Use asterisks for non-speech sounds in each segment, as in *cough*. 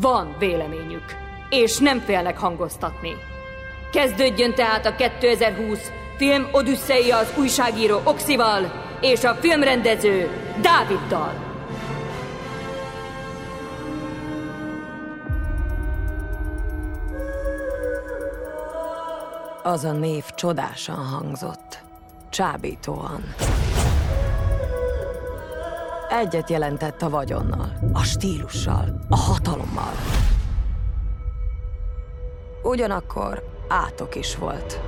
Van véleményük, és nem félnek hangoztatni. Kezdődjön tehát a 2020 film Odüsszeia az újságíró Oxival és a filmrendező Dáviddal. Az a név csodásan hangzott. Csábítóan. Egyet jelentett a vagyonnal, a stílussal, a hatalommal. Ugyanakkor átok is volt.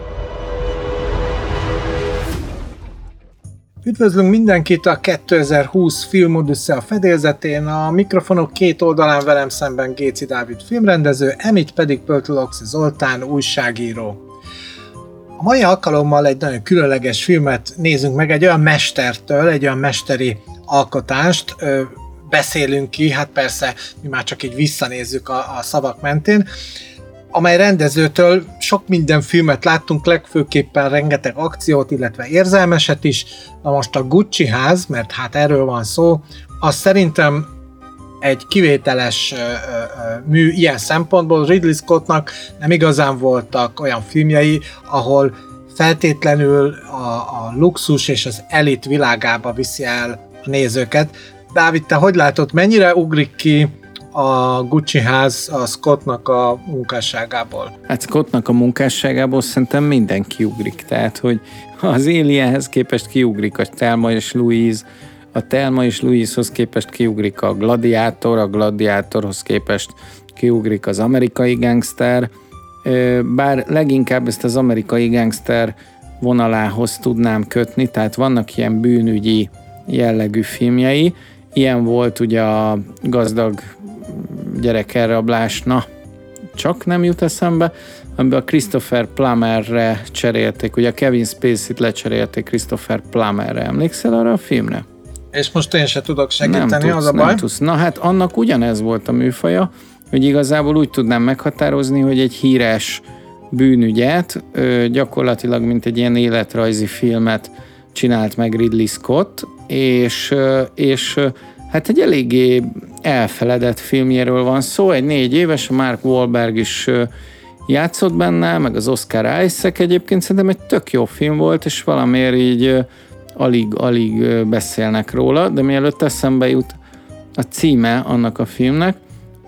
Üdvözlünk mindenkit a 2020 Film a fedélzetén, a mikrofonok két oldalán velem szemben Géci Dávid filmrendező, Emit pedig Pöltloxi Zoltán újságíró. A mai alkalommal egy nagyon különleges filmet nézünk meg, egy olyan mestertől, egy olyan mesteri alkotást beszélünk ki, hát persze mi már csak így visszanézzük a, a szavak mentén, amely rendezőtől sok minden filmet láttunk, legfőképpen rengeteg akciót, illetve érzelmeset is. Na most a Gucci ház, mert hát erről van szó, az szerintem egy kivételes ö, ö, mű ilyen szempontból. Ridley Scottnak nem igazán voltak olyan filmjei, ahol feltétlenül a, a luxus és az elit világába viszi el nézőket. Dávid, te hogy látod, mennyire ugrik ki a Gucci ház a Scottnak a munkásságából? Hát Scottnak a munkásságából szerintem mindenki ugrik, tehát hogy az Alienhez képest kiugrik a Telma és Louise, a Telma és Louisehoz képest kiugrik a Gladiátor, a Gladiátorhoz képest kiugrik az amerikai gangster, bár leginkább ezt az amerikai gangster vonalához tudnám kötni, tehát vannak ilyen bűnügyi jellegű filmjei, ilyen volt ugye a gazdag gyerekelrablás, na, csak nem jut eszembe, amiben a Christopher Plummerre cserélték, ugye a Kevin Spacey-t lecserélték Christopher Plummerre. Emlékszel arra a filmre? És most én se tudok segíteni, nem tudsz, az a baj. Nem tudsz. Na hát annak ugyanez volt a műfaja, hogy igazából úgy tudnám meghatározni, hogy egy híres bűnügyet, gyakorlatilag mint egy ilyen életrajzi filmet csinált meg Ridley Scott, és, és hát egy eléggé elfeledett filmjéről van szó, egy négy éves, Mark Wahlberg is játszott benne, meg az Oscar Isaac egyébként. Szerintem egy tök jó film volt, és valamiért így alig-alig beszélnek róla, de mielőtt eszembe jut a címe annak a filmnek,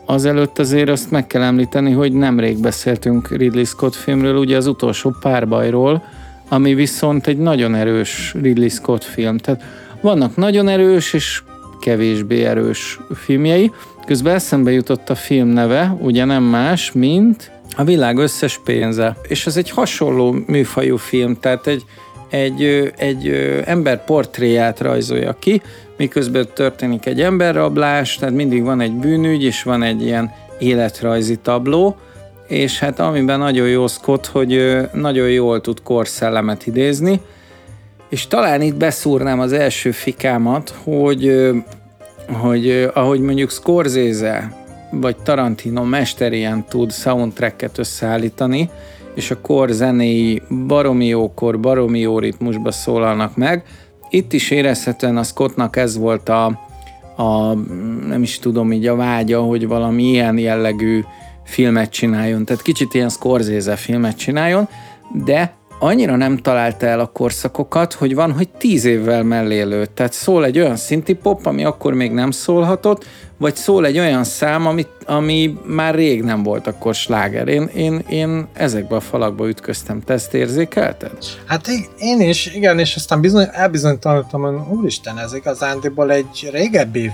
azelőtt azért azt meg kell említeni, hogy nemrég beszéltünk Ridley Scott filmről, ugye az utolsó párbajról, ami viszont egy nagyon erős Ridley Scott film. Tehát vannak nagyon erős és kevésbé erős filmjei. Közben eszembe jutott a film neve, ugye nem más, mint a világ összes pénze. És ez egy hasonló műfajú film, tehát egy, egy, egy ember portréját rajzolja ki, miközben történik egy emberrablás, tehát mindig van egy bűnügy, és van egy ilyen életrajzi tabló, és hát amiben nagyon jó Scott, hogy nagyon jól tud korszellemet idézni, és talán itt beszúrnám az első fikámat, hogy, hogy ahogy mondjuk Scorsese vagy Tarantino mesterien tud soundtracket összeállítani, és a kor zenéi baromi jókor, baromi jó ritmusba szólalnak meg. Itt is érezhetően a Scottnak ez volt a, a nem is tudom így a vágya, hogy valami ilyen jellegű filmet csináljon, tehát kicsit ilyen Scorsese filmet csináljon, de annyira nem találta el a korszakokat, hogy van, hogy tíz évvel mellé lőtt. Tehát szól egy olyan szinti pop, ami akkor még nem szólhatott, vagy szól egy olyan szám, ami, ami már rég nem volt akkor sláger. Én, én, én ezekbe a falakba ütköztem. Te ezt érzékelted? Hát én is, igen, és aztán bizony, elbizonytalanodtam, hogy úristen, ez igazándiból egy régebbi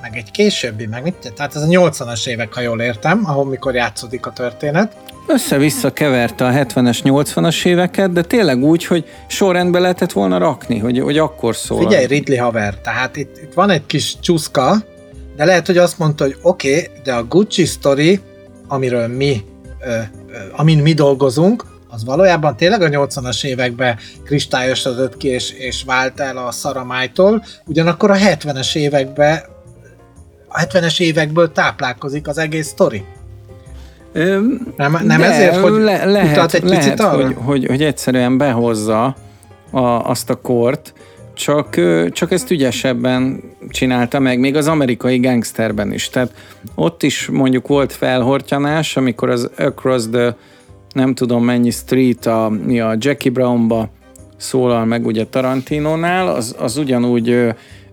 meg egy későbbi, meg mit, tehát ez a 80-as évek, ha jól értem, ahol mikor játszódik a történet. Össze-vissza keverte a 70-es, 80-as éveket, de tényleg úgy, hogy sorrendbe lehetett volna rakni, hogy, hogy akkor szól. Figyelj, Ridley haver, tehát itt, itt van egy kis csúszka, de lehet, hogy azt mondta, hogy oké, okay, de a Gucci story amiről mi, ö, ö, amin mi dolgozunk, az valójában tényleg a 80-as években kristályosodott ki és, és vált el a szaramájtól, ugyanakkor a 70-es években 70-es évekből táplálkozik az egész sztori. Nem, nem De ezért, hogy le, lehet, egy lehet picit arra? hogy, hogy, hogy egyszerűen behozza a, azt a kort, csak, csak ezt ügyesebben csinálta meg, még az amerikai gangsterben is. Tehát ott is mondjuk volt felhortyanás, amikor az Across the nem tudom mennyi street a, mi a Jackie Brownba szólal meg ugye Tarantinónál, az, az ugyanúgy ö,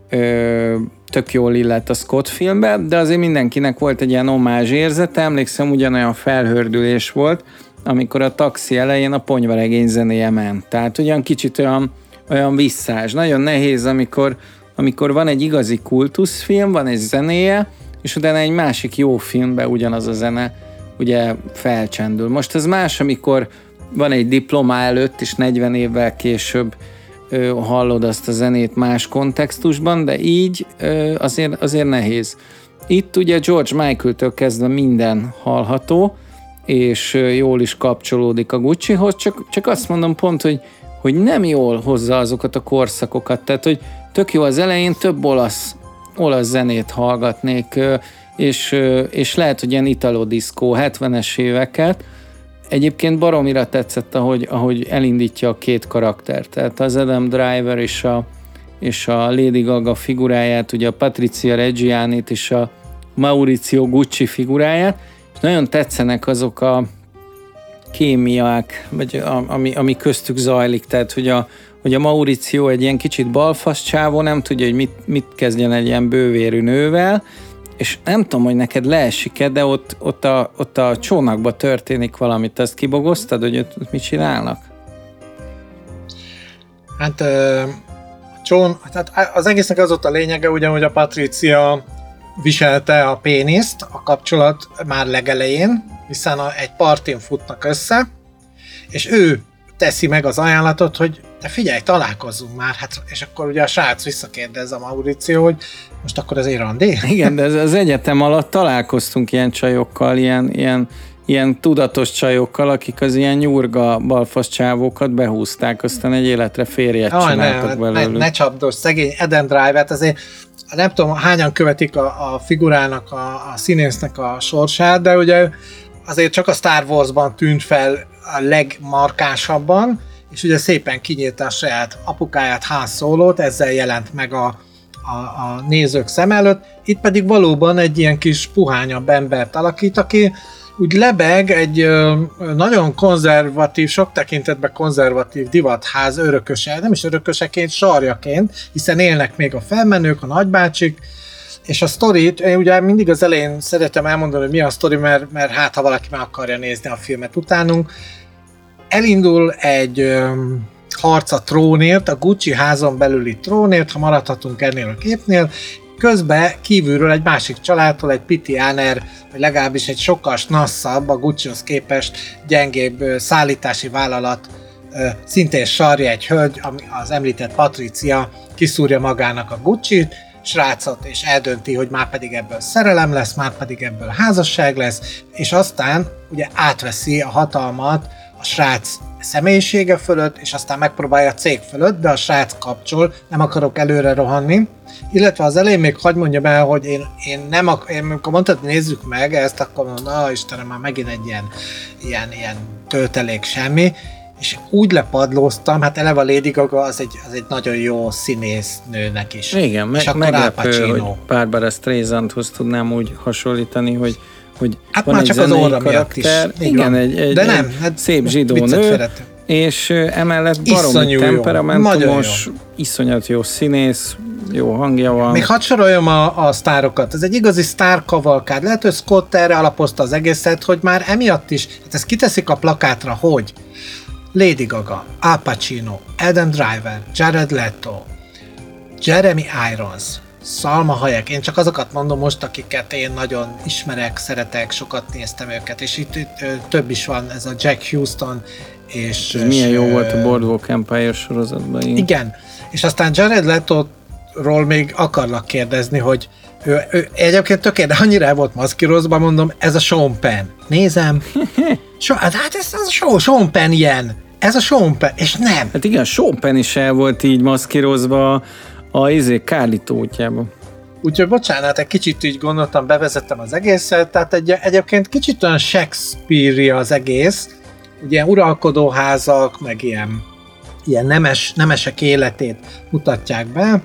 ö, tök jól illett a Scott filmbe, de azért mindenkinek volt egy ilyen omázs érzete, emlékszem ugyanolyan felhördülés volt, amikor a taxi elején a ponyvaregény zenéje ment. Tehát ugyan kicsit olyan, olyan visszás. Nagyon nehéz, amikor, amikor van egy igazi kultuszfilm, van egy zenéje, és utána egy másik jó filmbe ugyanaz a zene ugye felcsendül. Most ez más, amikor van egy diploma előtt, és 40 évvel később ö, hallod azt a zenét más kontextusban, de így ö, azért, azért nehéz. Itt ugye George Michael-től kezdve minden hallható, és jól is kapcsolódik a Guccihoz, csak, csak azt mondom pont, hogy, hogy nem jól hozza azokat a korszakokat, tehát hogy tök jó az elején több olasz, olasz zenét hallgatnék, és, és lehet, hogy ilyen italo disco 70-es éveket, Egyébként baromira tetszett, ahogy, ahogy elindítja a két karaktert. Tehát az Adam Driver és a, és a Lady Gaga figuráját, ugye a Patricia Reggianit és a Maurizio Gucci figuráját, és nagyon tetszenek azok a kémiák, vagy a, ami, ami köztük zajlik, tehát hogy a, hogy a Mauricio egy ilyen kicsit balfasz csávó, nem tudja, hogy mit, mit kezdjen egy ilyen bővérű nővel, és nem tudom, hogy neked leesik-e, de ott, ott, a, ott a csónakba történik valamit. Ezt kibogoztad, hogy ott mit csinálnak? Hát ö, Csón, tehát az egésznek az ott a lényege, ugye, hogy a Patricia viselte a péniszt a kapcsolat már legelején, hiszen a, egy partin futnak össze, és ő teszi meg az ajánlatot, hogy te figyelj, találkozzunk már, hát, és akkor ugye a srác visszakérdez a Mauricio, hogy most akkor az randi? *laughs* Igen, de az egyetem alatt találkoztunk ilyen csajokkal, ilyen, ilyen, ilyen tudatos csajokkal, akik az ilyen nyurga balfasz csávókat behúzták, aztán egy életre férjet Aj, csináltak ne, belőlük. ne, ne csapdos, szegény Adam Driver-t, azért nem tudom, hányan követik a, a figurának, a, a színésznek a sorsát, de ugye azért csak a Star Wars-ban tűnt fel a legmarkásabban, és ugye szépen kinyírta a saját apukáját, Solo-t, ezzel jelent meg a, a, a nézők szem előtt. Itt pedig valóban egy ilyen kis puhányabb embert alakít, aki úgy lebeg egy ö, nagyon konzervatív, sok tekintetben konzervatív divatház örököse, nem is örököseként, sarjaként, hiszen élnek még a felmenők, a nagybácsik, és a sztorit, én ugye mindig az elején szeretem elmondani, hogy mi a sztori, mert, mert hát ha valaki meg akarja nézni a filmet utánunk, elindul egy harc a trónért, a Gucci házon belüli trónért, ha maradhatunk ennél a képnél, közben kívülről egy másik családtól, egy Piti Aner, vagy legalábbis egy sokkal nasszabb, a Guccihoz képest gyengébb szállítási vállalat, szintén sarja egy hölgy, ami az említett Patricia kiszúrja magának a Gucci-t, srácot, és eldönti, hogy már pedig ebből szerelem lesz, már pedig ebből házasság lesz, és aztán ugye átveszi a hatalmat a srác személyisége fölött, és aztán megpróbálja a cég fölött, de a srác kapcsol, nem akarok előre rohanni. Illetve az elején még hagyd mondjam el, hogy én, én nem ak- én, amikor mondtad, nézzük meg ezt, akkor mondom, na Istenem, már megint egy ilyen, ilyen, ilyen töltelék semmi, és úgy lepadlóztam, hát eleve a Lady Gaga az egy, az egy nagyon jó színésznőnek is. Igen, és meg, akkor Al meglepő, hogy Barbara Streisandhoz tudnám úgy hasonlítani, hogy hogy Hát van már egy csak az orra is. karakter, Így igen, van. egy, egy, De nem, egy hát szép zsidó nő, és emellett baromi Iszonyú jó, temperamentumos, iszonyat jó színész, jó hangja van. Még hadd soroljam a, a sztárokat. Ez egy igazi sztárkavalkád. Lehet, hogy Scott erre alapozta az egészet, hogy már emiatt is, hát ezt kiteszik a plakátra, hogy Lady Gaga, Al Pacino, Adam Driver, Jared Leto, Jeremy Irons, Salma Hayek, én csak azokat mondom most, akiket én nagyon ismerek, szeretek, sokat néztem őket, és itt, itt több is van, ez a Jack Houston, és... Ez milyen és, jó volt a Boardwalk Empire sorozatban. Igen. Igen, és aztán Jared Leto-ról még akarlak kérdezni, hogy Ő, ő egyébként tökéletes, annyira el volt maszkírozva, mondom, ez a Sean Penn. Nézem. *laughs* So, hát ez, ez a Sean, Sean Penn ilyen. Ez a Sean Penn, és nem. Hát igen, Sean Penn is el volt így maszkírozva a izé Kárlító útjában. Úgyhogy bocsánat, egy kicsit így gondoltam, bevezettem az egészet, tehát egy, egyébként kicsit olyan shakespeare az egész, ugye uralkodóházak, meg ilyen, ilyen nemes, nemesek életét mutatják be,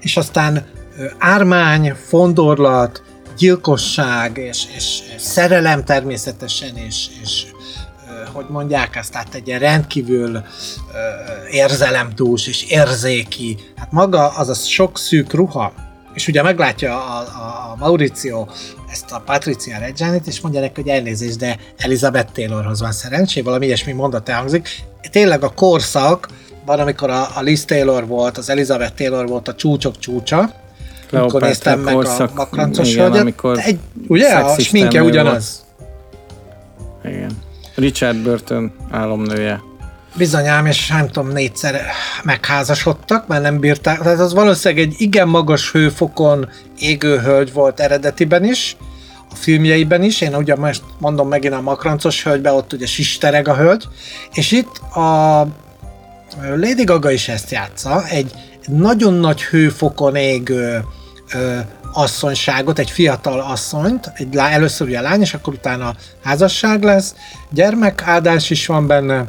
és aztán ármány, fondorlat, gyilkosság és, és, és szerelem természetesen, és, és hogy mondják ezt, tehát egy ilyen rendkívül érzelemdús és érzéki, hát maga az a sok szűk ruha, és ugye meglátja a, a, a Mauricio ezt a Patricia Reggianit, és mondja neki, hogy elnézést, de Elizabeth Taylorhoz van szerencsé, valami ilyesmi mondat elhangzik. Tényleg a korszak, van, amikor a, a Liz Taylor volt, az Elizabeth Taylor volt a csúcsok csúcsa, amikor néztem meg korszak, a makrancos hölgyet. Egy, ugye, a sminke ugyanaz. Volt. Igen. Richard Burton álomnője. Bizonyám, és nem tudom, négyszer megházasodtak, mert nem bírták. Tehát az valószínűleg egy igen magas hőfokon égő hölgy volt eredetiben is, a filmjeiben is. Én ugye most mondom megint a makrancos hölgybe, ott ugye sistereg a hölgy. És itt a Lady Gaga is ezt játsza, egy nagyon nagy hőfokon égő ö, asszonyságot, egy fiatal asszonyt, egy lá, először ugye lány, és akkor utána házasság lesz, gyermekáldás is van benne,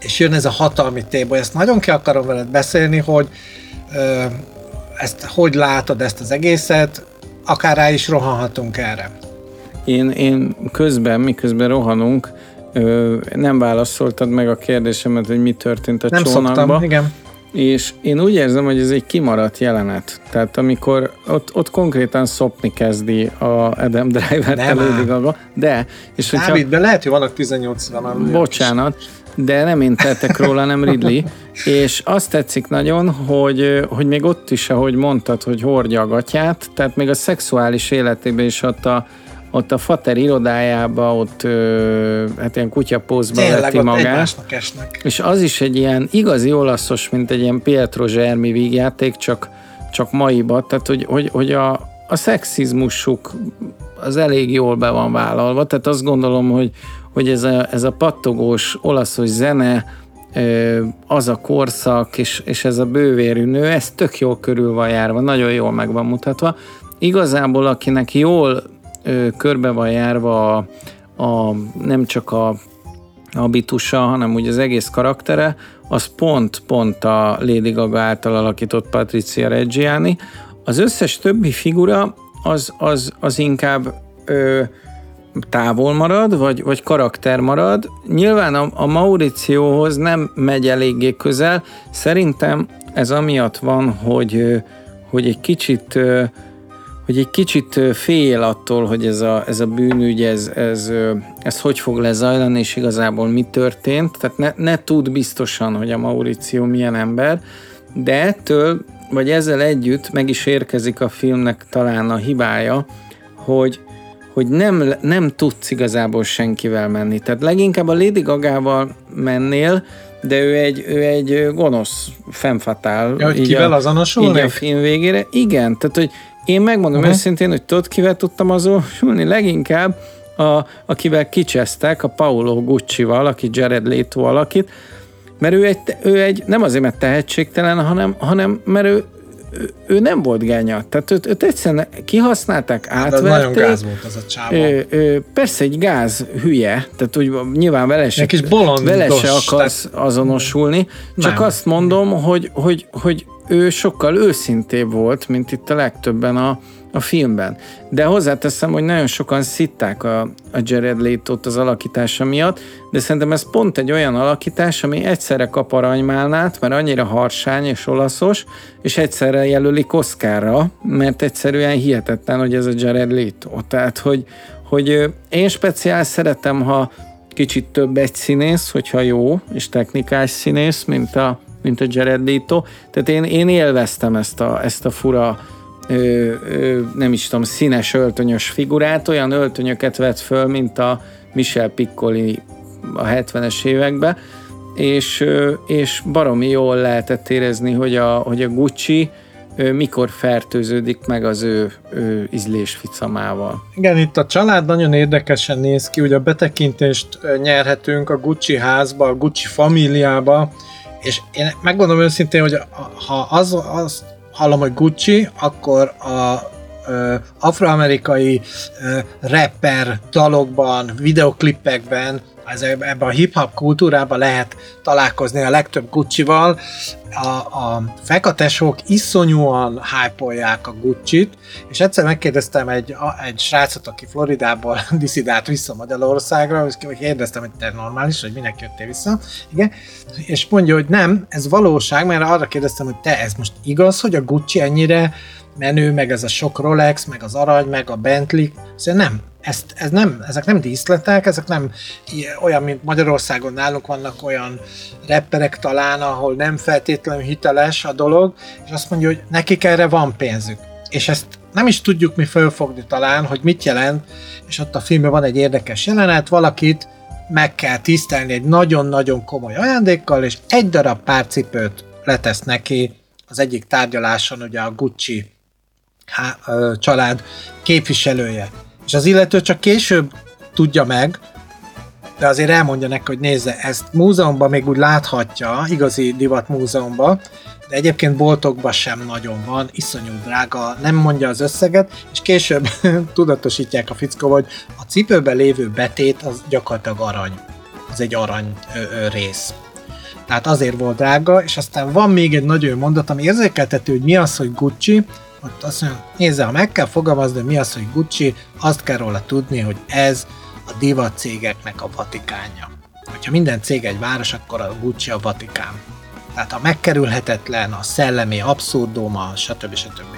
és jön ez a hatalmi téboly. Ezt nagyon ki akarom veled beszélni, hogy ö, ezt hogy látod ezt az egészet, akár rá is rohanhatunk erre. Én, én közben, miközben rohanunk, ö, nem válaszoltad meg a kérdésemet, hogy mi történt a nem csónakba. Szoktam, igen. És én úgy érzem, hogy ez egy kimaradt jelenet. Tehát amikor ott, ott konkrétan szopni kezdi a Adam Driver a Lady Gaga, de... És hogyha, Dávid, de lehet, hogy vannak 18 van Bocsánat, de nem én tettek róla, nem Ridley. És azt tetszik nagyon, hogy, hogy még ott is, ahogy mondtad, hogy hordja a gatyát, tehát még a szexuális életében is ott a, ott a Fater irodájába, ott ö, hát ilyen kutyapózba veti magát. És az is egy ilyen igazi olaszos, mint egy ilyen Pietro Zsermi vígjáték, csak, csak maiba, tehát hogy, hogy, hogy a, a szexizmusuk az elég jól be van vállalva, tehát azt gondolom, hogy, hogy ez a, ez a pattogós olaszos zene, az a korszak, és, és ez a bővérű nő, ez tök jól körül van járva, nagyon jól meg van mutatva. Igazából akinek jól körbe van járva a, a, nem csak a habitusa, hanem úgy az egész karaktere, az pont-pont a Lady Gaga által alakított Patricia Reggiani. Az összes többi figura az, az, az inkább ö, távol marad, vagy, vagy karakter marad. Nyilván a, a Mauricióhoz nem megy eléggé közel. Szerintem ez amiatt van, hogy, hogy egy kicsit hogy egy kicsit fél attól, hogy ez a, ez a bűnügy, ez, ez, ez hogy fog lezajlani, és igazából mi történt. Tehát ne, ne tud biztosan, hogy a Mauricio milyen ember, de ettől, vagy ezzel együtt meg is érkezik a filmnek talán a hibája, hogy, hogy nem, nem tudsz igazából senkivel menni. Tehát leginkább a Lady Gagával mennél, de ő egy, ő egy gonosz femfatál. Ja, hogy kivel azonosulnék? Így a film végére. Igen, tehát hogy én megmondom uh-huh. őszintén, hogy tudod, kivel tudtam azonosulni? Leginkább a, akivel kicsesztek, a Paolo Gucci-val, aki Jared Leto alakít, mert ő egy, ő egy nem azért, mert tehetségtelen, hanem, hanem mert ő, ő, nem volt genya. Tehát őt, őt egyszerűen kihasználták, hát átverték. nagyon gáz volt az a csáva. Ő, ő, persze egy gáz hülye, tehát úgy nyilván vele se, kis vele se akarsz tehát... azonosulni, csak nem. azt mondom, hogy, hogy, hogy ő sokkal őszintébb volt, mint itt a legtöbben a, a filmben. De hozzáteszem, hogy nagyon sokan szitták a, a Jared leto az alakítása miatt, de szerintem ez pont egy olyan alakítás, ami egyszerre kap aranymálnát, mert annyira harsány és olaszos, és egyszerre jelöli Oscarra, mert egyszerűen hihetetlen, hogy ez a Jared Leto. Tehát, hogy, hogy én speciál szeretem, ha kicsit több egy színész, hogyha jó és technikás színész, mint a, mint a Jared Leto. Tehát én, én élveztem ezt a, ezt a fura ö, ö, nem is tudom, színes öltönyös figurát, olyan öltönyöket vett föl, mint a Michel Piccoli a 70-es években, és, és baromi jól lehetett érezni, hogy a, hogy a Gucci mikor fertőződik meg az ő, ő ízlésficamával. Igen, itt a család nagyon érdekesen néz ki, ugye a betekintést nyerhetünk a Gucci házba, a Gucci famíliába, és én megmondom őszintén, hogy ha az, az hallom, hogy Gucci, akkor a afroamerikai rapper dalokban, videoklipekben ez ebben a hip-hop kultúrában lehet találkozni a legtöbb Gucci-val. A, a fekatesok iszonyúan hype a Gucci-t, és egyszer megkérdeztem egy, egy srácot, aki Floridából *laughs* diszidált vissza Magyarországra, és kérdeztem, hogy te normális, hogy minek jöttél vissza, igen, és mondja, hogy nem, ez valóság, mert arra kérdeztem, hogy te, ez most igaz, hogy a Gucci ennyire menő, meg ez a sok Rolex, meg az arany, meg a Bentley, szóval nem, ezt, ez nem, ezek nem díszletek, ezek nem olyan, mint Magyarországon nálunk vannak olyan rapperek talán, ahol nem feltétlenül hiteles a dolog, és azt mondja, hogy nekik erre van pénzük. És ezt nem is tudjuk mi fölfogni talán, hogy mit jelent, és ott a filmben van egy érdekes jelenet, valakit meg kell tisztelni egy nagyon-nagyon komoly ajándékkal, és egy darab párcipőt letesz neki az egyik tárgyaláson, ugye a Gucci há, ö, család képviselője. És az illető csak később tudja meg, de azért elmondja neki, hogy nézze, ezt múzeumban még úgy láthatja, igazi divat múzeumban, de egyébként boltokban sem nagyon van, iszonyú drága, nem mondja az összeget, és később *laughs* tudatosítják a fickó, hogy a cipőben lévő betét az gyakorlatilag arany. Ez egy arany ö, ö, rész. Tehát azért volt drága, és aztán van még egy nagyon mondat, ami érzékeltető, hogy mi az, hogy Gucci, ott azt mondja, nézze, ha meg kell fogalmazni, mi az, hogy Gucci, azt kell róla tudni, hogy ez a divat cégeknek a Vatikánja. Ha minden cég egy város, akkor a Gucci a Vatikán. Tehát a megkerülhetetlen, a szellemi abszurduma, stb. stb.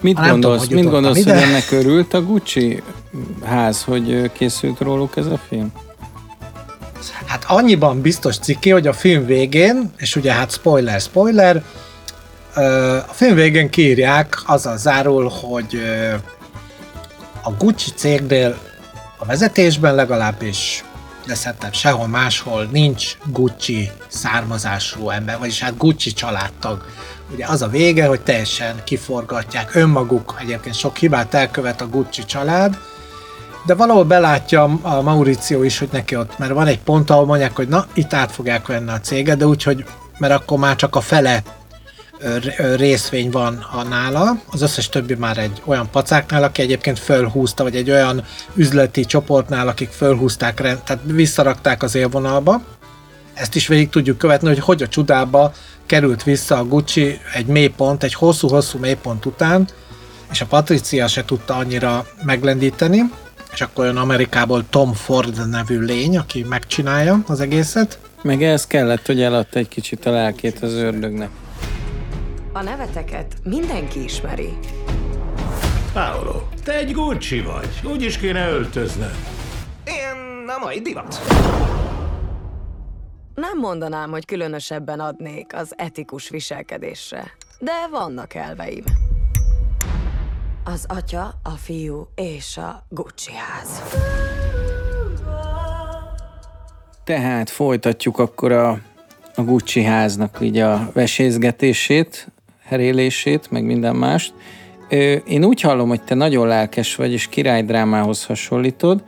Mit ha gondolsz, tudom, mit gondolsz hogy ennek örült a Gucci ház, hogy készült róluk ez a film? Hát annyiban biztos ciki, hogy a film végén, és ugye hát spoiler, spoiler, a film végén kiírják, azzal zárul, hogy a Gucci cégnél a vezetésben legalábbis de szerintem sehol máshol nincs Gucci származású ember, vagyis hát Gucci családtag. Ugye az a vége, hogy teljesen kiforgatják önmaguk, egyébként sok hibát elkövet a Gucci család, de valahol belátja a Mauricio is, hogy neki ott, mert van egy pont, ahol mondják, hogy na, itt át fogják venni a céget, de úgyhogy, mert akkor már csak a fele részvény van a nála, az összes többi már egy olyan pacáknál, aki egyébként fölhúzta, vagy egy olyan üzleti csoportnál, akik fölhúzták, tehát visszarakták az élvonalba. Ezt is végig tudjuk követni, hogy hogy a csodába került vissza a Gucci egy mélypont, egy hosszú-hosszú mélypont után, és a Patricia se tudta annyira meglendíteni, és akkor olyan Amerikából Tom Ford nevű lény, aki megcsinálja az egészet. Meg ez kellett, hogy eladta egy kicsit a lelkét az ördögnek. A neveteket mindenki ismeri. Paolo, te egy Gucci vagy. Úgy is kéne öltöznöd. Én a mai divat. Nem mondanám, hogy különösebben adnék az etikus viselkedésre, de vannak elveim. Az atya, a fiú és a Gucci ház. Tehát folytatjuk akkor a, a Gucci háznak így a vesézgetését herélését, meg minden mást. Én úgy hallom, hogy te nagyon lelkes vagy, és királydrámához hasonlítod,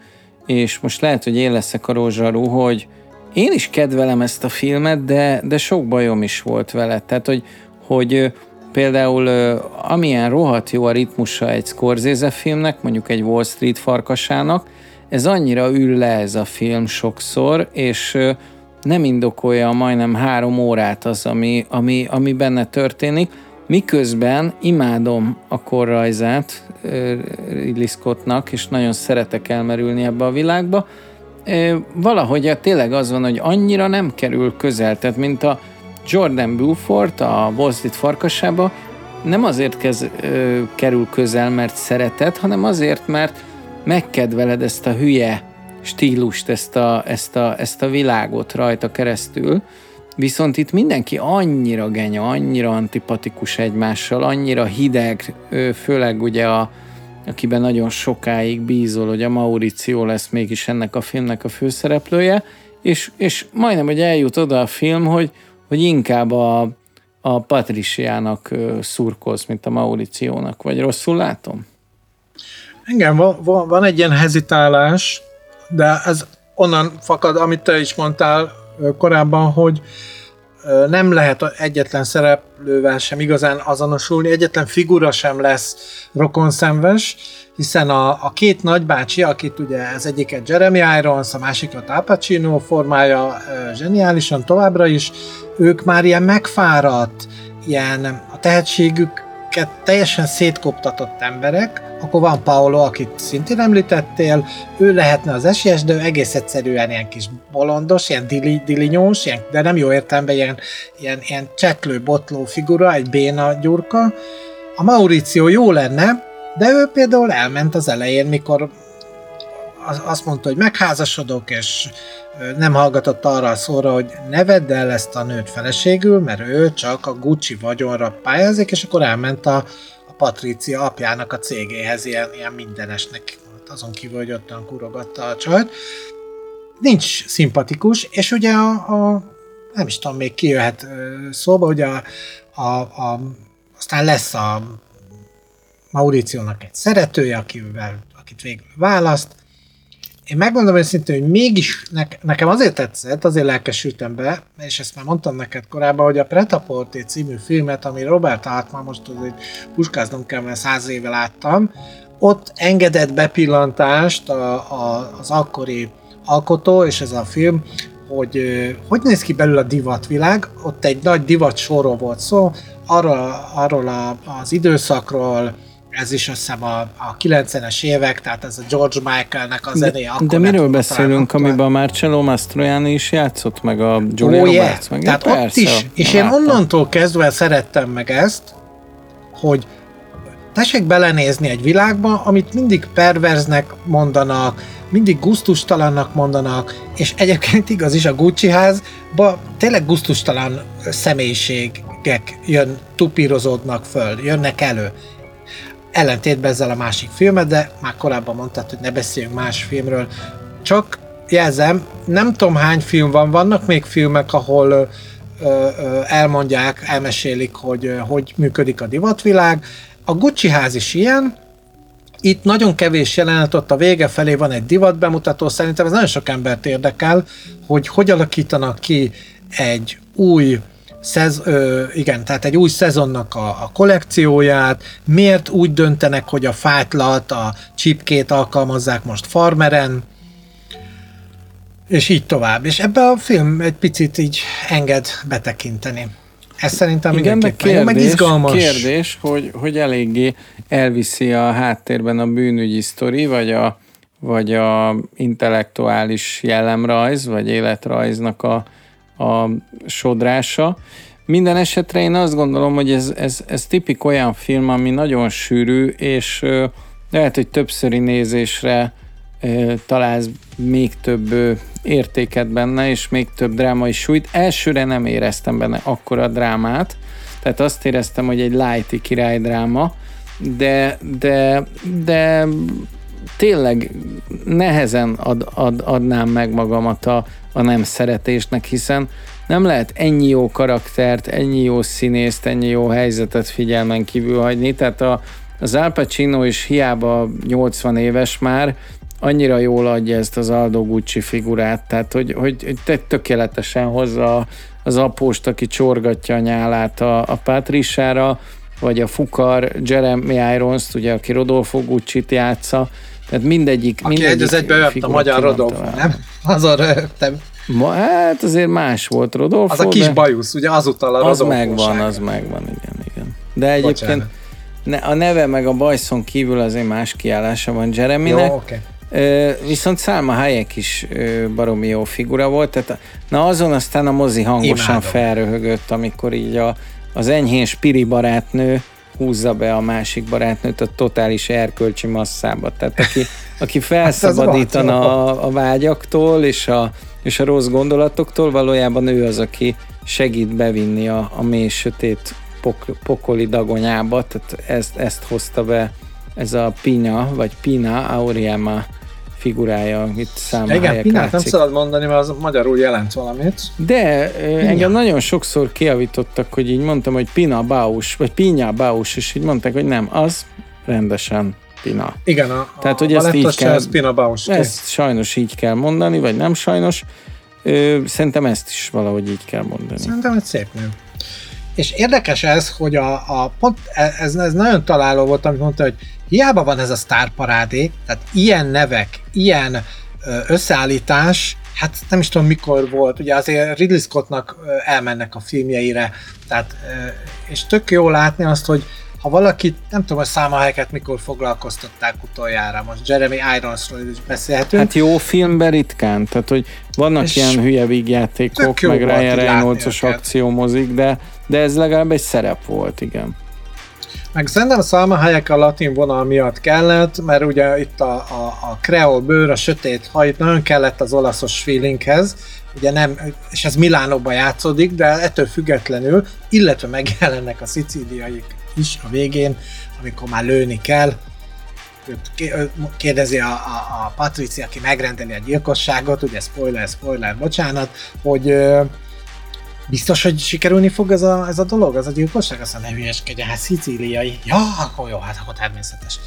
és most lehet, hogy én leszek a rózsarú, hogy én is kedvelem ezt a filmet, de, de sok bajom is volt vele. Tehát, hogy, hogy például amilyen rohadt jó a ritmusa egy Scorsese filmnek, mondjuk egy Wall Street farkasának, ez annyira ül le ez a film sokszor, és nem indokolja majdnem három órát az, ami, ami, ami benne történik, Miközben imádom a korrajzát Ridley Scottnak, és nagyon szeretek elmerülni ebbe a világba. Valahogy tényleg az van, hogy annyira nem kerül közel, tehát mint a Jordan Belfort a Wall Street farkasába, nem azért kez, ö, kerül közel, mert szereted, hanem azért, mert megkedveled ezt a hülye stílust, ezt a, ezt a, ezt a világot rajta keresztül, Viszont itt mindenki annyira genya, annyira antipatikus egymással, annyira hideg, főleg ugye a, akiben nagyon sokáig bízol, hogy a Mauricio lesz mégis ennek a filmnek a főszereplője, és, és majdnem, hogy eljut oda a film, hogy, hogy inkább a, a Patriciának szurkolsz, mint a Mauriciónak, vagy rosszul látom? Engem van, van, van egy ilyen hezitálás, de ez onnan fakad, amit te is mondtál korábban, hogy nem lehet egyetlen szereplővel sem igazán azonosulni, egyetlen figura sem lesz rokonszenves, hiszen a, a két nagybácsi, akit ugye az egyiket Jeremy Irons, a másikat Al Pacino formája zseniálisan továbbra is, ők már ilyen megfáradt, ilyen a tehetségüket teljesen szétkoptatott emberek, akkor van Paolo, akit szintén említettél, ő lehetne az esélyes, de ő egész egyszerűen ilyen kis bolondos, ilyen dili, dilinyós, ilyen, de nem jó értelemben, ilyen, ilyen, ilyen cseklő, botló figura, egy béna gyurka. A Mauricio jó lenne, de ő például elment az elején, mikor azt mondta, hogy megházasodok, és nem hallgatott arra a szóra, hogy ne vedd el ezt a nőt feleségül, mert ő csak a Gucci vagyonra pályázik, és akkor elment a, a Patrícia apjának a cégéhez, ilyen, ilyen mindenesnek, azon kívül, hogy ottan kurogatta a csajt. Nincs szimpatikus, és ugye a, a nem is tudom, még kijöhet szóba, hogy a, a, a, aztán lesz a Mauriciónak egy szeretője, akivel, akit végül választ. Én megmondom őszintén, hogy mégis ne, nekem azért tetszett, azért lelkesültem be, és ezt már mondtam neked korábban, hogy a Pretaporté című filmet, ami Robert Altman, most hogy puskáznom kell, mert száz éve láttam, ott engedett bepillantást a, a, az akkori alkotó, és ez a film, hogy hogy néz ki belül a divatvilág, ott egy nagy divat sorról volt szó, arról, arról a, az időszakról, ez is azt hiszem a, a 90-es évek, tehát ez a George Michaelnek a zenéje. De, de miről beszélünk, amiben a Marcello Mastroianni is játszott, meg a Julia oh, Roberts? Meg tehát ott is, és én onnantól kezdve szerettem meg ezt, hogy tessék belenézni egy világba, amit mindig perverznek mondanak, mindig guztustalannak mondanak, és egyébként igaz is a Gucci házba tényleg guztustalan személyiségek jön, tupírozódnak föl, jönnek elő ellentétben ezzel a másik filmet, de már korábban mondtad, hogy ne beszéljünk más filmről. Csak jelzem, nem tudom hány film van, vannak még filmek, ahol ö, ö, elmondják, elmesélik, hogy ö, hogy működik a divatvilág. A Gucci ház is ilyen, itt nagyon kevés jelenet, ott a vége felé van egy divat bemutató, szerintem ez nagyon sok embert érdekel, hogy hogy alakítanak ki egy új szez, ö, igen, tehát egy új szezonnak a, a kollekcióját, miért úgy döntenek, hogy a fátlat, a csipkét alkalmazzák most farmeren, és így tovább. És ebbe a film egy picit így enged betekinteni. Ez szerintem Igen, meg kérdés, meg izgalmas. kérdés hogy, hogy eléggé elviszi a háttérben a bűnügyi sztori, vagy a, vagy a intellektuális jellemrajz, vagy életrajznak a, a sodrása. Minden esetre én azt gondolom, hogy ez, ez, ez tipik olyan film, ami nagyon sűrű, és lehet, hogy többszöri nézésre találsz még több értéket benne, és még több drámai súlyt. Elsőre nem éreztem benne akkora drámát, tehát azt éreztem, hogy egy lighty királydráma, de, de, de tényleg nehezen ad, ad, adnám meg magamat a, a nem szeretésnek, hiszen nem lehet ennyi jó karaktert, ennyi jó színészt, ennyi jó helyzetet figyelmen kívül hagyni, tehát a, az Al Pacino is hiába 80 éves már, annyira jól adja ezt az Aldo Gucci figurát, tehát hogy, hogy, hogy tökéletesen hozza az apóst, aki csorgatja a nyálát a, a Patrisára, vagy a Fukar Jeremy Irons, ugye, aki Rodolfo Gucci-t játsza, tehát mindegyik... Aki mindegyik egy az egybe a magyar Rodolfo, nem? Azon rögtem. Ma, hát azért más volt Rodolfo. Az a kis de... bajusz, ugye azóta a Az megvan, az megvan, igen, igen. De egyébként ne, a neve meg a bajszon kívül azért más kiállása van Jeremynek. Jó, okay. Viszont Salma Hayek is baromi jó figura volt, tehát na azon aztán a mozi hangosan Imádom. felröhögött, amikor így a, az enyhén spiri barátnő húzza be a másik barátnőt a totális erkölcsi masszába. Tehát aki, *laughs* aki hát felszabadítana a, a vágyaktól és a, és a rossz gondolatoktól, valójában ő az, aki segít bevinni a, a mély sötét pok, pokoli dagonyába, tehát ezt, ezt hozta be ez a Pina, vagy Pina Auriema figurája, itt számol Igen, Pinát nem szabad mondani, mert az magyarul jelent valamit. De Pinya. engem nagyon sokszor kiavítottak, hogy így mondtam, hogy Pina Baus, vagy Pinya Baus, és így mondták, hogy nem, az rendesen Pina. Igen, a, Tehát, hogy ezt így kell, ez Pina Baus. Ezt sajnos így kell mondani, vagy nem sajnos. Ö, szerintem ezt is valahogy így kell mondani. Szerintem egy szép nő. És érdekes ez, hogy a, a pont, e, ez, ez nagyon találó volt, amit mondta, hogy hiába van ez a sztárparádé, tehát ilyen nevek, ilyen összeállítás, hát nem is tudom mikor volt, ugye azért Ridley Scottnak elmennek a filmjeire, tehát, és tök jó látni azt, hogy ha valaki, nem tudom, a számahelyeket mikor foglalkoztatták utoljára, most Jeremy Ironsról is beszélhetünk. Hát jó filmben ritkán, tehát hogy vannak ilyen hülye vígjátékok, meg Ryan Reynolds-os akciómozik, de, de ez legalább egy szerep volt, igen. Meg szerintem Hayek a latin vonal miatt kellett, mert ugye itt a, a, a kreol bőr, a sötét hajt nagyon kellett az olaszos feelinghez, ugye nem, és ez Milánóban játszódik, de ettől függetlenül, illetve megjelennek a szicíliaik is a végén, amikor már lőni kell, kérdezi a, a, a Patricia, aki megrendeli a gyilkosságot, ugye spoiler, spoiler, bocsánat, hogy biztos, hogy sikerülni fog ez a, ez a dolog, ez a gyilkosság? Aztán ne hülyeskedjen, hát szicíliai. Ja, akkor jó, hát akkor természetes.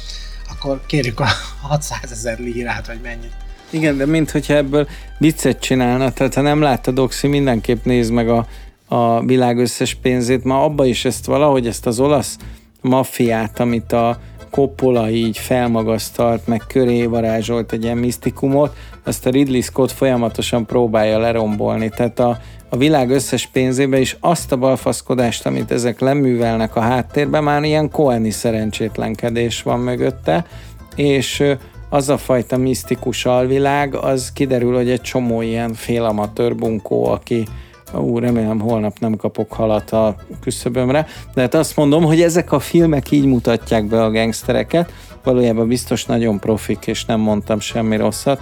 Akkor kérjük a 600 ezer lírát, vagy mennyit. Igen, de mintha ebből viccet csinálna, tehát ha nem láttad Oxi, mindenképp nézd meg a, a világ összes pénzét. Ma abba is ezt valahogy, ezt az olasz maffiát, amit a Coppola így felmagasztalt, meg köré varázsolt egy ilyen misztikumot, azt a Ridley Scott folyamatosan próbálja lerombolni. Tehát a, a világ összes pénzébe is azt a balfaszkodást, amit ezek leművelnek a háttérben, már ilyen koeni szerencsétlenkedés van mögötte, és az a fajta misztikus alvilág, az kiderül, hogy egy csomó ilyen félamatőr bunkó, aki ú, remélem holnap nem kapok halat a küszöbömre, de hát azt mondom, hogy ezek a filmek így mutatják be a gangstereket, valójában biztos nagyon profik, és nem mondtam semmi rosszat,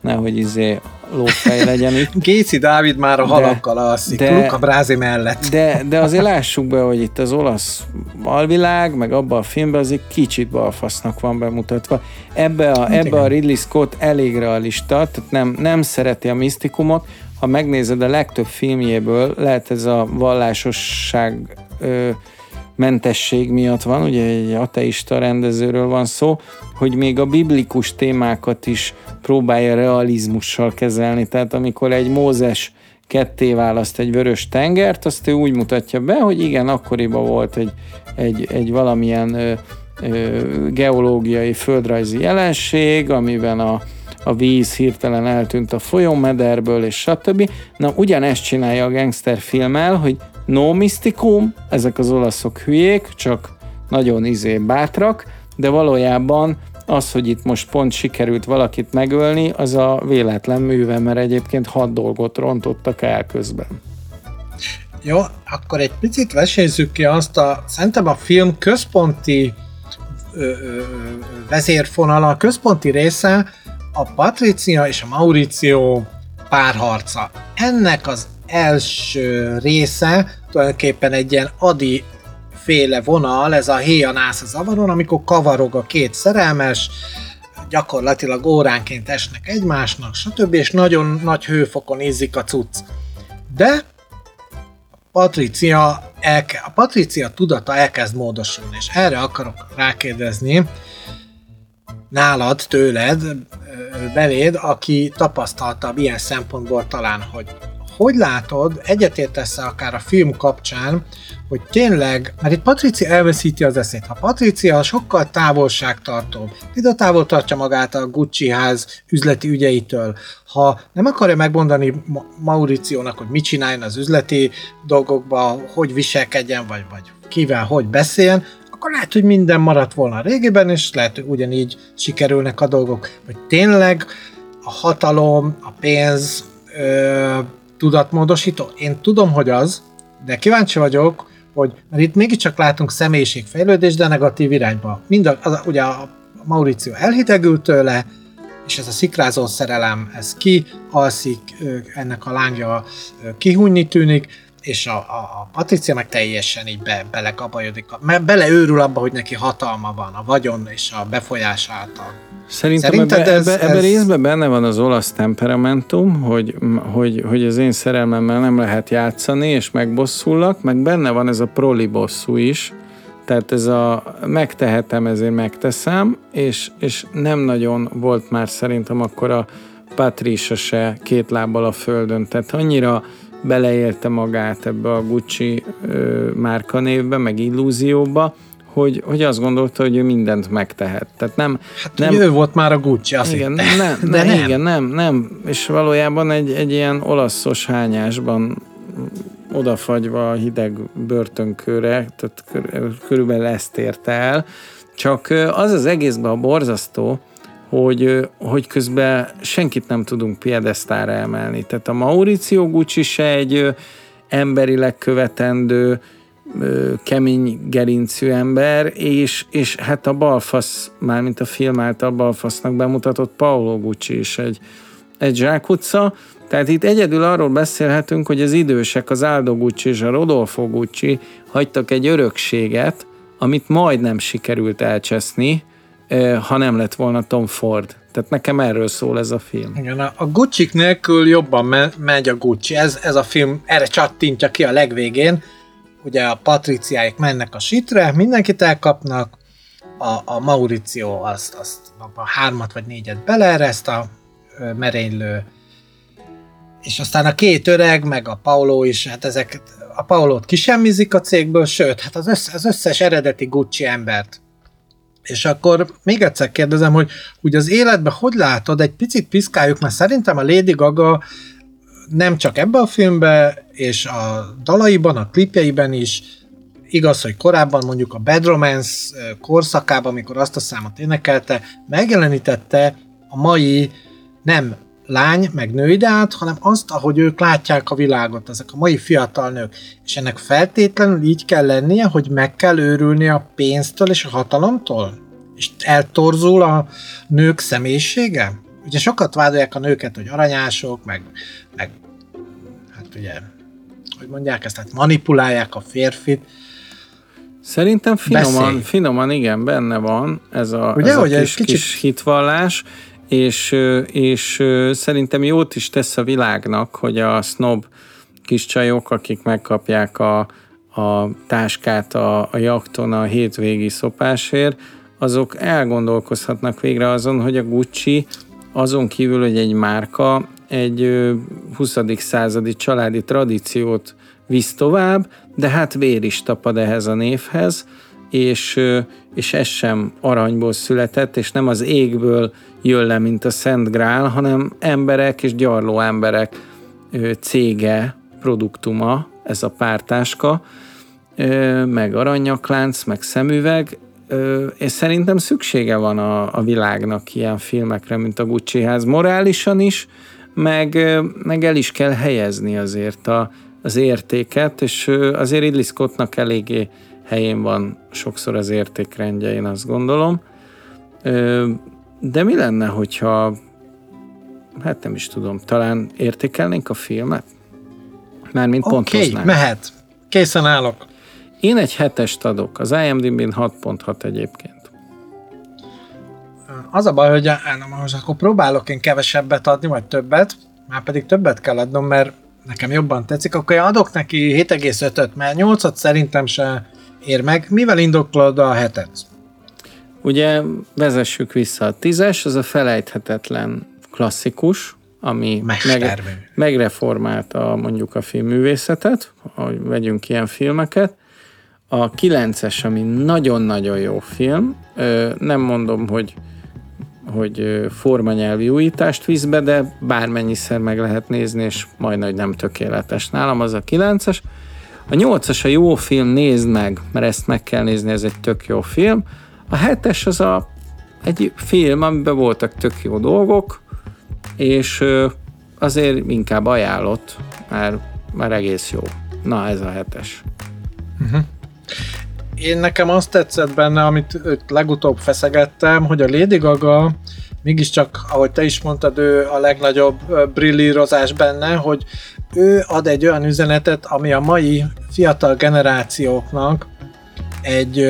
nehogy izé lófej legyen itt. *laughs* Géci Dávid már a halakkal alszik, de, Luca Brázi mellett. De, de azért lássuk be, hogy itt az olasz alvilág, meg abban a filmben azért kicsit balfasznak van bemutatva. Ebbe a, hát ebbe a Ridley Scott elég realista, tehát nem, nem szereti a misztikumot. Ha megnézed a legtöbb filmjéből, lehet ez a vallásosság ö, mentesség miatt van, ugye egy ateista rendezőről van szó, hogy még a biblikus témákat is próbálja realizmussal kezelni. Tehát amikor egy Mózes ketté választ egy vörös tengert, azt ő úgy mutatja be, hogy igen, akkoriban volt egy, egy, egy valamilyen ö, ö, geológiai, földrajzi jelenség, amiben a, a víz hirtelen eltűnt a folyómederből, és stb. Na, ugyanezt csinálja a gangster filmmel, hogy no mystikum, ezek az olaszok hülyék, csak nagyon izé bátrak, de valójában az, hogy itt most pont sikerült valakit megölni, az a véletlen műve, mert egyébként hat dolgot rontottak el közben. Jó, akkor egy picit vesézzük ki azt a, szerintem a film központi ö, ö, vezérfonala, a központi része a Patricia és a Mauricio párharca. Ennek az első része tulajdonképpen egy ilyen adi féle vonal, ez a héjanász a zavaron, amikor kavarog a két szerelmes, gyakorlatilag óránként esnek egymásnak, stb. és nagyon nagy hőfokon ízik a cucc. De Patricia, elke, a Patricia tudata elkezd módosulni, és erre akarok rákérdezni nálad, tőled, beléd, aki tapasztaltabb ilyen szempontból talán, hogy hogy látod, egyetértesz akár a film kapcsán, hogy tényleg, mert itt Patricia elveszíti az eszét. Ha Patricia sokkal távolságtartóbb, például távol tartja magát a Gucci ház üzleti ügyeitől, ha nem akarja megmondani Mauriciónak, hogy mit csináljon az üzleti dolgokba, hogy viselkedjen, vagy, vagy kivel, hogy beszéljen, akkor lehet, hogy minden maradt volna a régiben, és lehet, hogy ugyanígy sikerülnek a dolgok. Vagy tényleg a hatalom, a pénz, ö, tudatmódosító? Én tudom, hogy az, de kíváncsi vagyok, hogy mert itt mégiscsak látunk személyiségfejlődést, de negatív irányba. Mind a, az, ugye a Mauricio elhidegült tőle, és ez a szikrázó szerelem, ez ki alszik, ennek a lángja kihúnyni tűnik, és a, a, a Patricia meg teljesen így be, belekabajodik, mert beleőrül abba, hogy neki hatalma van, a vagyon és a befolyás által. Szerintem Szerinted ebbe, ez, ebbe, ebbe ez... részben benne van az olasz temperamentum, hogy, hogy, hogy az én szerelmemmel nem lehet játszani, és megbosszullak, meg benne van ez a proli bosszú is, tehát ez a megtehetem, ezért megteszem, és, és nem nagyon volt már szerintem akkor a Patricia se két lábbal a földön, tehát annyira beleélte magát ebbe a Gucci ö, márkanévbe, meg illúzióba, hogy, hogy azt gondolta, hogy ő mindent megtehet. Tehát nem, hát nem ő volt már a Gucci, azt igen, nem, *laughs* nem, De nem. Igen, nem, nem. És valójában egy, egy ilyen olaszos hányásban odafagyva a hideg börtönkőre, tehát körülbelül ezt érte el. Csak az az egészben a borzasztó, hogy, hogy közben senkit nem tudunk piedesztára emelni. Tehát a Mauricio Gucci se egy emberileg követendő, kemény gerincű ember, és, és hát a balfasz, mármint a film által balfasznak bemutatott Paolo Gucci is egy, egy zsákutca, tehát itt egyedül arról beszélhetünk, hogy az idősek, az Aldo Gucci és a Rodolfo Gucci hagytak egy örökséget, amit majdnem sikerült elcseszni, ha nem lett volna Tom Ford. Tehát nekem erről szól ez a film. Igen, a Gucci nélkül jobban me- megy a Gucci. Ez, ez a film erre csattintja ki a legvégén. Ugye a patriciáik mennek a sitre, mindenkit elkapnak, a, a Mauricio azt, azt a hármat vagy négyet beleereszt a merénylő, és aztán a két öreg, meg a Paulo is, hát ezek, a Paulót kisemmizik a cégből, sőt, hát az, összes, az összes eredeti Gucci embert és akkor még egyszer kérdezem, hogy úgy az életben hogy látod, egy picit piszkáljuk, mert szerintem a Lady Gaga nem csak ebben a filmben, és a dalaiban, a klipjeiben is, igaz, hogy korábban mondjuk a Bad Romance korszakában, amikor azt a számot énekelte, megjelenítette a mai nem lány, meg nőideát, hanem azt, ahogy ők látják a világot, ezek a mai fiatal nők. És ennek feltétlenül így kell lennie, hogy meg kell őrülni a pénztől és a hatalomtól? És eltorzul a nők személyisége? Ugye sokat vádolják a nőket, hogy aranyások, meg, meg hát ugye, hogy mondják ezt, hát manipulálják a férfit. Szerintem finoman, finoman igen, benne van ez a, Ugye, ez a hogy kis, kicsit... kis hitvallás, és, és szerintem jót is tesz a világnak, hogy a snob kis csajok, akik megkapják a, a táskát a, a jakton a hétvégi szopásért, azok elgondolkozhatnak végre azon, hogy a Gucci azon kívül, hogy egy márka, egy 20. századi családi tradíciót visz tovább, de hát vér is tapad ehhez a névhez, és, és ez sem aranyból született, és nem az égből jön le, mint a Szent Grál, hanem emberek és gyarló emberek cége, produktuma, ez a pártáska, meg aranyaklánc, meg szemüveg, és szerintem szüksége van a, a világnak ilyen filmekre, mint a Gucci ház, morálisan is, meg, meg el is kell helyezni azért a, az értéket, és azért Ridley Scottnak eléggé helyén van sokszor az értékrendje, én azt gondolom. De mi lenne, hogyha hát nem is tudom, talán értékelnénk a filmet? Mármint okay, pontoznánk. mehet. Készen állok. Én egy hetest adok, az IMDb-n 6.6 egyébként. Az a baj, hogy most akkor próbálok én kevesebbet adni, vagy többet, már pedig többet kell adnom, mert nekem jobban tetszik, akkor én adok neki 7,5-öt, mert 8-at szerintem se ér meg. Mivel indoklod a hetet? Ugye vezessük vissza a tízes, az a felejthetetlen klasszikus, ami meg, megreformálta mondjuk a filmművészetet, hogy vegyünk ilyen filmeket. A kilences, ami nagyon-nagyon jó film, nem mondom, hogy hogy formanyelvi újítást visz be, de bármennyiszer meg lehet nézni, és majd hogy nem tökéletes. Nálam az a kilences. A nyolcas a jó film, nézd meg, mert ezt meg kell nézni, ez egy tök jó film. A hetes az a, egy film, amiben voltak tök jó dolgok, és azért inkább ajánlott, mert már egész jó. Na, ez a hetes. Uh-huh. Én nekem azt tetszett benne, amit legutóbb feszegettem, hogy a Lady Gaga mégiscsak, ahogy te is mondtad, ő a legnagyobb brillírozás benne, hogy ő ad egy olyan üzenetet, ami a mai fiatal generációknak egy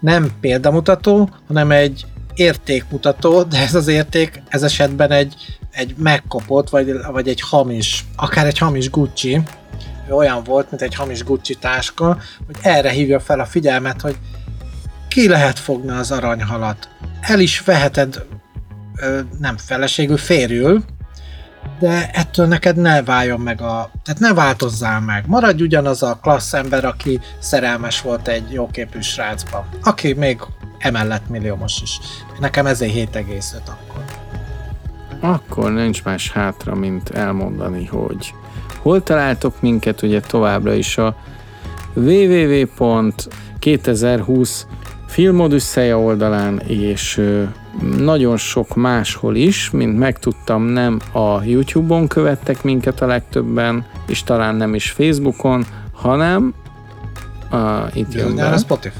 nem példamutató, hanem egy értékmutató, de ez az érték ez esetben egy, egy megkopott, vagy, vagy egy hamis, akár egy hamis Gucci, olyan volt, mint egy hamis Gucci táska, hogy erre hívja fel a figyelmet, hogy ki lehet fogni az aranyhalat. El is veheted ö, nem feleségül, férjül, de ettől neked ne váljon meg a... Tehát ne változzál meg. Maradj ugyanaz a klassz ember, aki szerelmes volt egy jóképű srácba. Aki még emellett milliómos is. Nekem ezért 7,5 akkor. Akkor nincs más hátra, mint elmondani, hogy hol találtok minket, ugye továbbra is a www.2020 filmodüsszeja oldalán, és nagyon sok máshol is, mint megtudtam, nem a YouTube-on követtek minket a legtöbben, és talán nem is Facebookon, hanem uh, itt jön Jön a be. Spotify.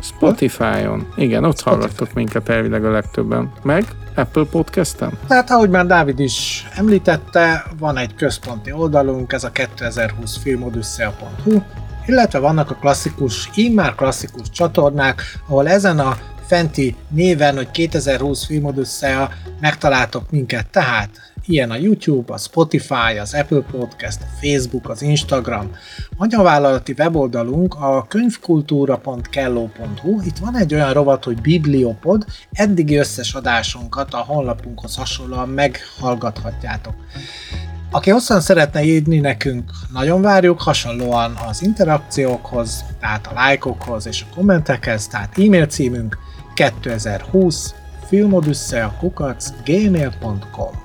Spotify-on. Igen, ott Spotify. hallgattok minket elvileg a legtöbben. Meg Apple Podcast-en? Tehát ahogy már Dávid is említette, van egy központi oldalunk, ez a 2020 filmodüsszea.hu, illetve vannak a klasszikus, immár klasszikus csatornák, ahol ezen a fenti néven, hogy 2020 filmodüsszea megtaláltok minket, tehát ilyen a YouTube, a Spotify, az Apple Podcast, a Facebook, az Instagram. Anyavállalati weboldalunk a könyvkultúra.kelló.hu, itt van egy olyan rovat, hogy Bibliopod, eddigi összes adásunkat a honlapunkhoz hasonlóan meghallgathatjátok. Aki hosszan szeretne írni nekünk, nagyon várjuk, hasonlóan az interakciókhoz, tehát a lájkokhoz és a kommentekhez, tehát e-mail címünk 2020 filmodüsszea kukac gmail.com